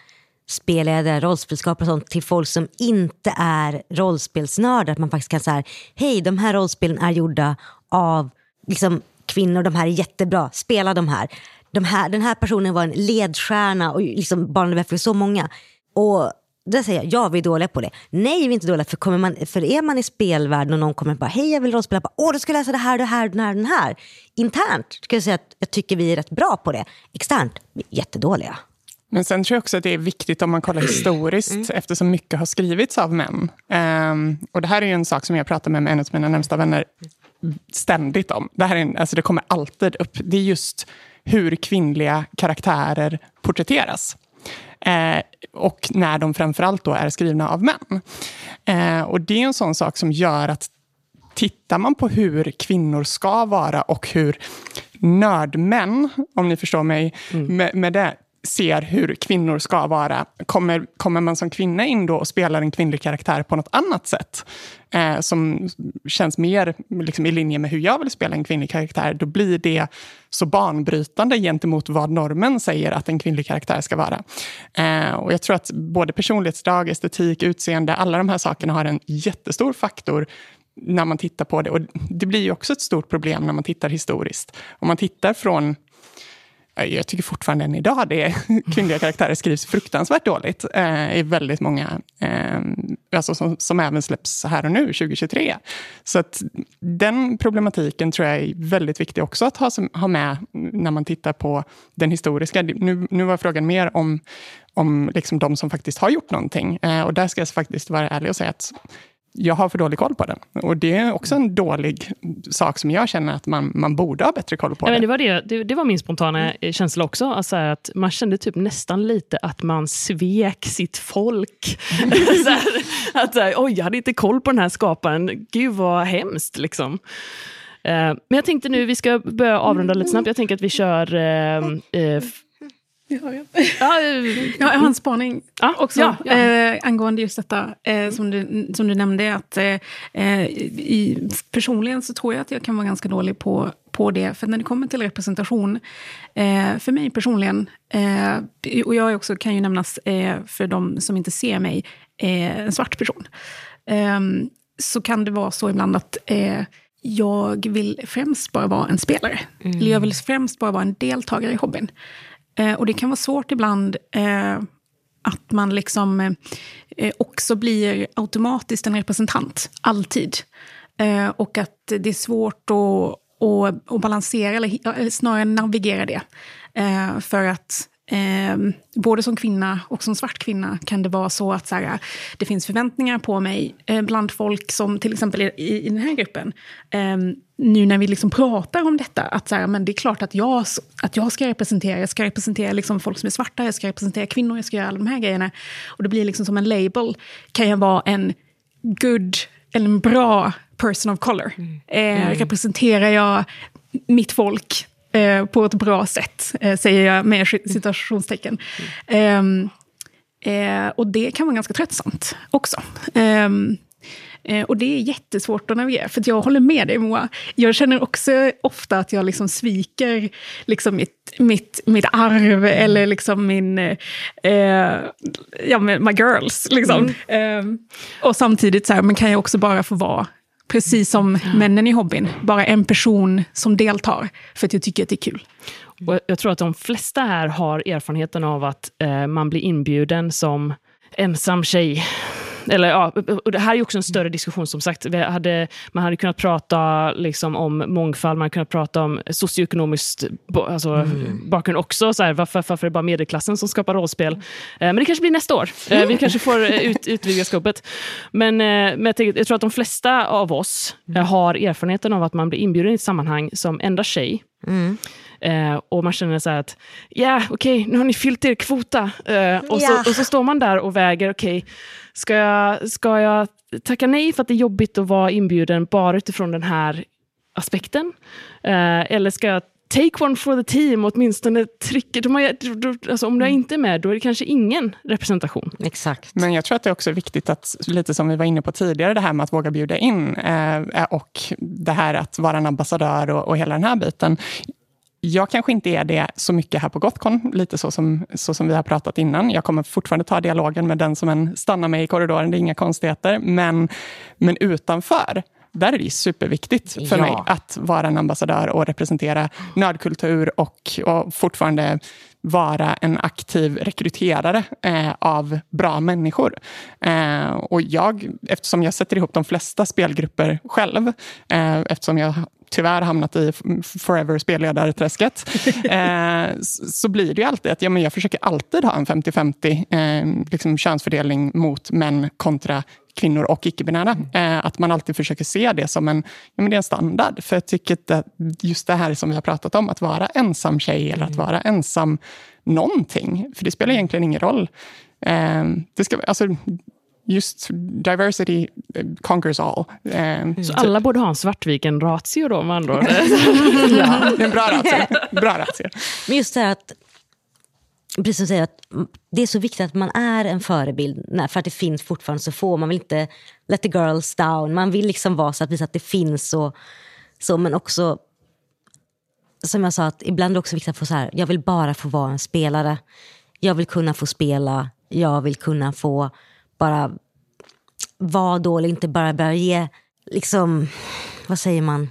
spelledare, rollspelskapare och sånt till folk som inte är rollspelsnördar. Att man faktiskt kan säga, hej de här rollspelen är gjorda av liksom, kvinnor, de här är jättebra, spela de här. De här den här personen var en ledstjärna och liksom barnen för så många. Och där säger jag, ja vi är dåliga på det. Nej vi är inte dåliga, för, kommer man, för är man i spelvärlden och någon kommer bara, hej jag vill rollspela, bara, åh du ska läsa det här, det här, den här, den här. Internt ska jag säga att jag tycker vi är rätt bra på det. Externt, vi är jättedåliga. Men sen tror jag också att det är viktigt om man kollar historiskt, mm. eftersom mycket har skrivits av män. Um, och det här är en sak som jag pratar med, med en av mina närmsta vänner ständigt om. Det, här är en, alltså det kommer alltid upp. Det är just hur kvinnliga karaktärer porträtteras. Eh, och när de framförallt då är skrivna av män. Eh, och det är en sån sak som gör att tittar man på hur kvinnor ska vara och hur nördmän, om ni förstår mig mm. med, med det, ser hur kvinnor ska vara, kommer, kommer man som kvinna in då och spelar en kvinnlig karaktär på något annat sätt, eh, som känns mer liksom, i linje med hur jag vill spela en kvinnlig karaktär, då blir det så banbrytande gentemot vad normen säger att en kvinnlig karaktär ska vara. Eh, och jag tror att både personlighetsdrag, estetik, utseende, alla de här sakerna har en jättestor faktor när man tittar på det. Och det blir ju också ett stort problem när man tittar historiskt. Om man tittar från Eh, jag tycker fortfarande än idag det [laughs] kvinnliga karaktärer skrivs fruktansvärt dåligt eh, i väldigt många, eh, alltså som, som även släpps här och nu, 2023. Så att den problematiken tror jag är väldigt viktig också att ha, ha med när man tittar på den historiska. Nu, nu var frågan mer om, om liksom de som faktiskt har gjort någonting. Eh, och där ska jag faktiskt vara ärlig och säga att jag har för dålig koll på den. Och det är också en dålig sak som jag känner att man, man borde ha bättre koll på. Ja, men det, var det, det, det var min spontana mm. känsla också. Alltså att man kände typ nästan lite att man svek sitt folk. [laughs] så här, att oj, jag hade inte koll på den här skaparen. Gud vad hemskt. Liksom. Uh, men jag tänkte nu, vi ska börja avrunda lite snabbt. Jag tänker att vi kör uh, uh, Ja, ja. jag har en spaning ja, också ja, ja. Eh, angående just detta eh, som, du, som du nämnde. Att, eh, eh, i, personligen så tror jag att jag kan vara ganska dålig på, på det. För när det kommer till representation, eh, för mig personligen, eh, och jag också kan ju nämnas för de som inte ser mig, en svart person. Ehm, så kan det vara så ibland att jag vill främst bara vara en spelare. Mm. Eller jag vill främst bara vara en deltagare i hobbyn. Eh, och det kan vara svårt ibland eh, att man liksom eh, eh, också blir automatiskt en representant, alltid. Eh, och att det är svårt att, att, att balansera, eller eh, snarare navigera det. Eh, för att Eh, både som kvinna och som svart kvinna kan det vara så att så här, det finns förväntningar på mig eh, bland folk som till exempel i, i, den här gruppen. Eh, nu när vi liksom pratar om detta, att så här, men det är klart att jag, att jag ska representera, jag ska representera liksom folk som är svarta, jag ska representera kvinnor, jag ska göra alla de här grejerna. Och det blir liksom som en label. Kan jag vara en good, eller en bra person of color? Mm. Eh, mm. Representerar jag mitt folk eh, på ett bra sätt, eh, säger jag med citationstecken. Mm. Eh, och det kan vara ganska tröttsamt också. Ehm, eh, och det är jättesvårt att navigera, för jag håller med dig Moa. Jag känner också ofta att jag liksom sviker liksom mitt, mitt, mitt arv eller liksom min... Eh, ja, my girls. Liksom. Mm. Eh, och samtidigt så här, men kan jag också bara få vara Precis som männen i hobbyn. Bara en person som deltar, för att jag tycker att det är kul. Och jag tror att de flesta här har erfarenheten av att eh, man blir inbjuden som ensam tjej eller ja, och det här är också en större diskussion som sagt. Vi hade, man hade kunnat prata liksom, om mångfald, man hade kunnat prata om socioekonomiskt alltså, mm. bakgrund också. Så här, varför, varför är det bara medelklassen som skapar rollspel? Eh, men det kanske blir nästa år. Eh, vi kanske får eh, ut, utvidga skopet. Men, men jag, tänker, jag, tror att de flesta av oss eh, har erfarenheten av att man blir inbjuden i ett sammanhang som enda tjej. Mm. Eh, och man känner så att, ja yeah, okej, okay, nu har ni fyllt er kvota. Eh, och, ja. så, och så står man där och väger, okej, okay, ska, jag, ska jag tacka nej för att det är jobbigt att vara inbjuden bara utifrån den här aspekten? Eh, eller ska jag take one for the team, åtminstone trycka... alltså om du mm. inte är med, då är det kanske ingen representation. Exakt. Men jag tror att det är också viktigt att, lite som vi var inne på tidigare, det här med att våga bjuda in eh, och det här att vara en ambassadör och, och hela den här biten jag kanske inte är det så mycket här på Gothcon, lite så som, så som vi har pratat innan. Jag kommer fortfarande ta dialogen med den som stannar mig i korridoren, det är inga konstigheter. Men, men utanför, där är det superviktigt för ja. mig att vara en ambassadör och representera nördkultur och, och fortfarande vara en aktiv rekryterare eh, av bra människor. Eh, och jag, eftersom jag sätter ihop de flesta spelgrupper själv, eh, eftersom jag tyvärr hamnat i forever spelledarträsket, [laughs] eh, så blir det ju alltid att ja, men jag försöker alltid ha en 50-50 eh, liksom könsfördelning mot män kontra kvinnor och icke-binära. Eh, att man alltid försöker se det som en, ja, men det är en standard. För jag tycker att just det här som vi har pratat om, att vara ensam tjej eller att vara ensam någonting, för det spelar egentligen ingen roll. Eh, det ska, alltså, just diversity eh, conquers all. Um, så alla borde ha en Svartviken-ratio då med andra ord? [laughs] ja, en bra ratio. [laughs] bra ratio. Men just det här att, precis som säger, att det är så viktigt att man är en förebild för att det finns fortfarande så få. Man vill inte let the girls down. Man vill liksom vara så att visa att det finns. Och, så, men också, som jag sa, att ibland är det också viktigt att få så här, jag vill bara få vara en spelare. Jag vill kunna få spela. Jag vill kunna få bara vara dålig, inte bara börja ge, liksom, vad säger man,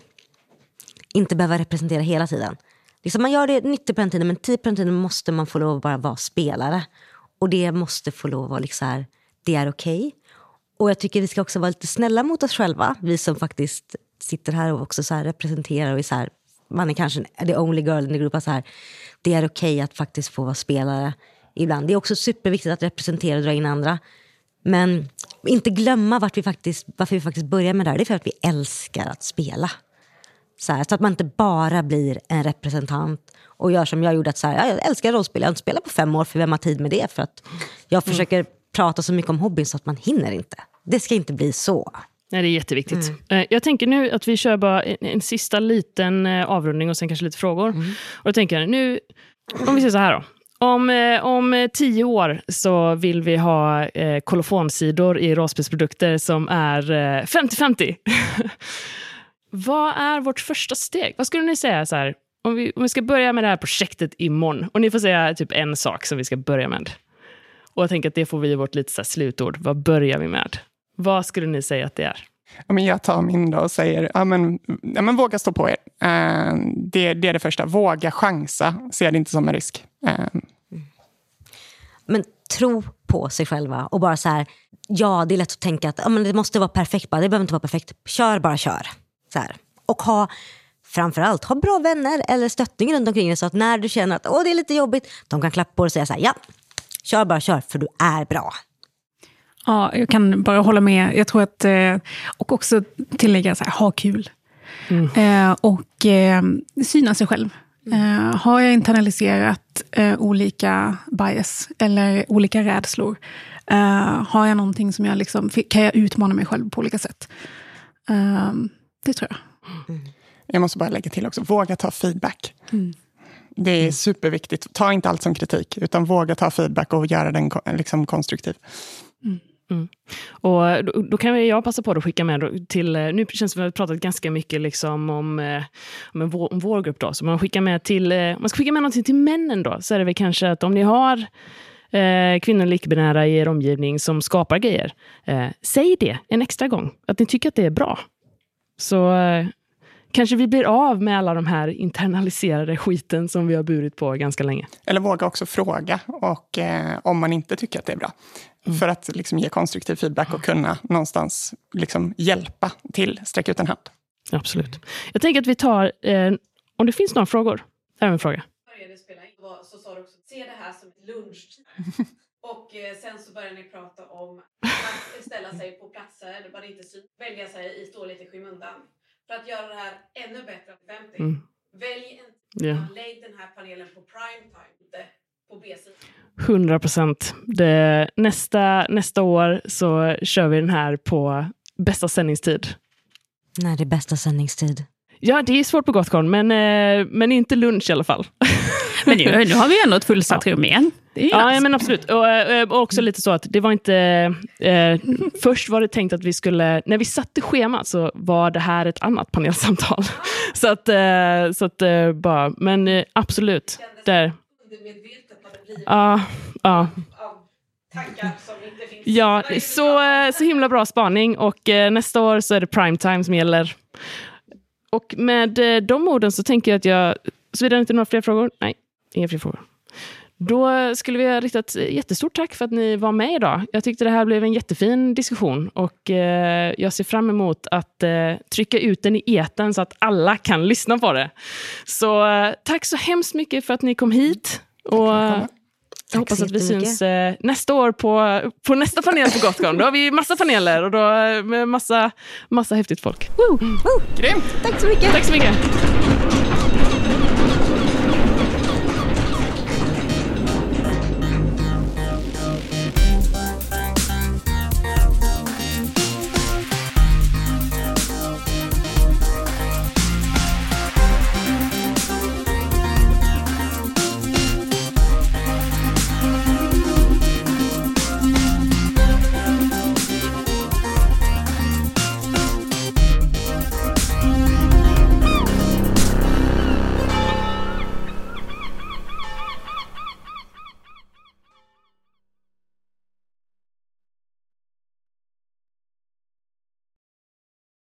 inte behöva representera hela tiden. Liksom man gör det 90 på tiden, men 10 på tiden måste man få lov att bara vara spelare. Och det måste få lov att vara liksom här, det är okej. Okay. Och jag tycker vi ska också vara lite snälla mot oss själva, vi som faktiskt sitter här och också så representerar och är så här, man är kanske the only girl in the group. Så här, det är okej okay att faktiskt få vara spelare ibland. Det är också superviktigt att representera och dra in andra. Men inte glömma vart vi faktiskt, varför vi faktiskt börjar med det här. Det är för att vi älskar att spela. Så, här, så att man inte bara blir en representant och gör som jag gjorde. Att så här, jag älskar rollspel, jag har inte spelat på fem år för vem har tid med det? För att jag mm. försöker prata så mycket om hobbyn så att man hinner inte. Det ska inte bli så. Nej, det är jätteviktigt. Mm. Eh, jag tänker nu att vi kör bara en, en sista liten eh, avrundning och sen kanske lite frågor. Mm. Och jag tänker nu, om vi säger så här då. Om, eh, om tio år så vill vi ha eh, kolofonsidor i rollspelsprodukter som är 50-50. [laughs] Eh, Vad är vårt första steg? Vad skulle ni säga så här, om vi, om vi ska börja med det här projektet imorgon och ni får säga typ en sak som vi ska börja med. Och jag tänker att det får vi vårt lite så slutord. Vad börjar vi med? Vad skulle ni säga att det är? Ja, men jag tar min då och säger, ja, men, ja, men våga stå på er. Uh, det, det är det första. Våga chansa. Se det inte som en risk. Uh, men tro på sig själva och bara så här, ja det är lätt att tänka att ja, men det måste vara perfekt, bara. det behöver inte vara perfekt. Kör bara kör. Så här. Och ha, framförallt, ha bra vänner eller stöttning runt omkring dig så att när du känner att Åh, det är lite jobbigt, de kan klappa på dig och säga så här, ja, kör bara kör för du är bra. Ja, jag kan bara hålla med. Jag tror att, eh, och också tillägga, så här, ha kul. Mm. Eh, och eh, syna sig själv. Uh, har jag internaliserat olika bias eller olika rädslor? Har jag någonting som jag liksom, kan jag utmana mig själv på olika sätt? Det tror jag. Mm. Jag måste bara lägga till också, våga ta feedback. Mm. Det är mm. superviktigt. Ta inte allt som kritik, utan våga ta feedback och göra den liksom konstruktiv. Mm. Mm. Och då, då, kan jag passa på att skicka med till, eh, nu känns det som att vi har pratat ganska mycket liksom om, eh, om, vår, om vår grupp då, så man skickar med till, eh, man ska skicka med någonting till männen då, så är det väl kanske att om ni har eh, kvinnor eller icke-binära i er omgivning som skapar grejer, eh, säg det en extra gång, att ni tycker att det är bra. Så eh, kanske vi blir av med alla de här internaliserade skiten som vi har burit på ganska länge. Eller våga också fråga och, eh, om man inte tycker att det är bra. mm. för att liksom ge konstruktiv feedback och kunna någonstans liksom hjälpa till, sträcka ut en hand. Absolut. Jag tänker att vi tar, eh, om det finns några frågor. Här är en fråga. Så sa du också, se det här som ett lunchtid. [laughs] Och eh, sen så börjar ni prata om att ställa sig på platser där man inte syns, välja sig i stå lite i skymundan. För att göra det här ännu bättre 50. Mm. Välj en yeah. lägg den här panelen på prime time, inte på B-sidan. 100 procent. Nästa, nästa år så kör vi den här på bästa sändningstid. När det är bästa sändningstid? Ja, det är svårt på Gotcon, men, eh, men inte lunch i alla fall. [laughs] Men nu, nu har vi ändå ett fullsatt ja. rum igen. Ja, ja, men absolut. Och, eh, och, också lite så att det var inte... Eh, [laughs] först var det tänkt att vi skulle... När vi satte schemat så var det här ett annat panelsamtal. [laughs] så att, eh, så att eh, bara... Men eh, absolut. Där. Ja, ja. Ja, så, så himla bra spaning och nästa år så är det primetime som gäller. Och med de orden så tänker jag att jag, såvida det inte är några fler frågor, nej, Inga fler frågor. Då skulle vi ha riktat ett jättestort tack för att ni var med idag. Jag tyckte det här blev en jättefin diskussion och eh, jag ser fram emot att eh, trycka ut den i eten så att alla kan lyssna på det. Så eh, tack så hemskt mycket för att ni kom hit. Och, jag hoppas att vi syns eh, nästa år på, på nästa panel på Gotcon. Då har vi massa paneler och då med massa, massa häftigt folk. Woo! Woo! Grymt! Tack så mycket! Tack så mycket!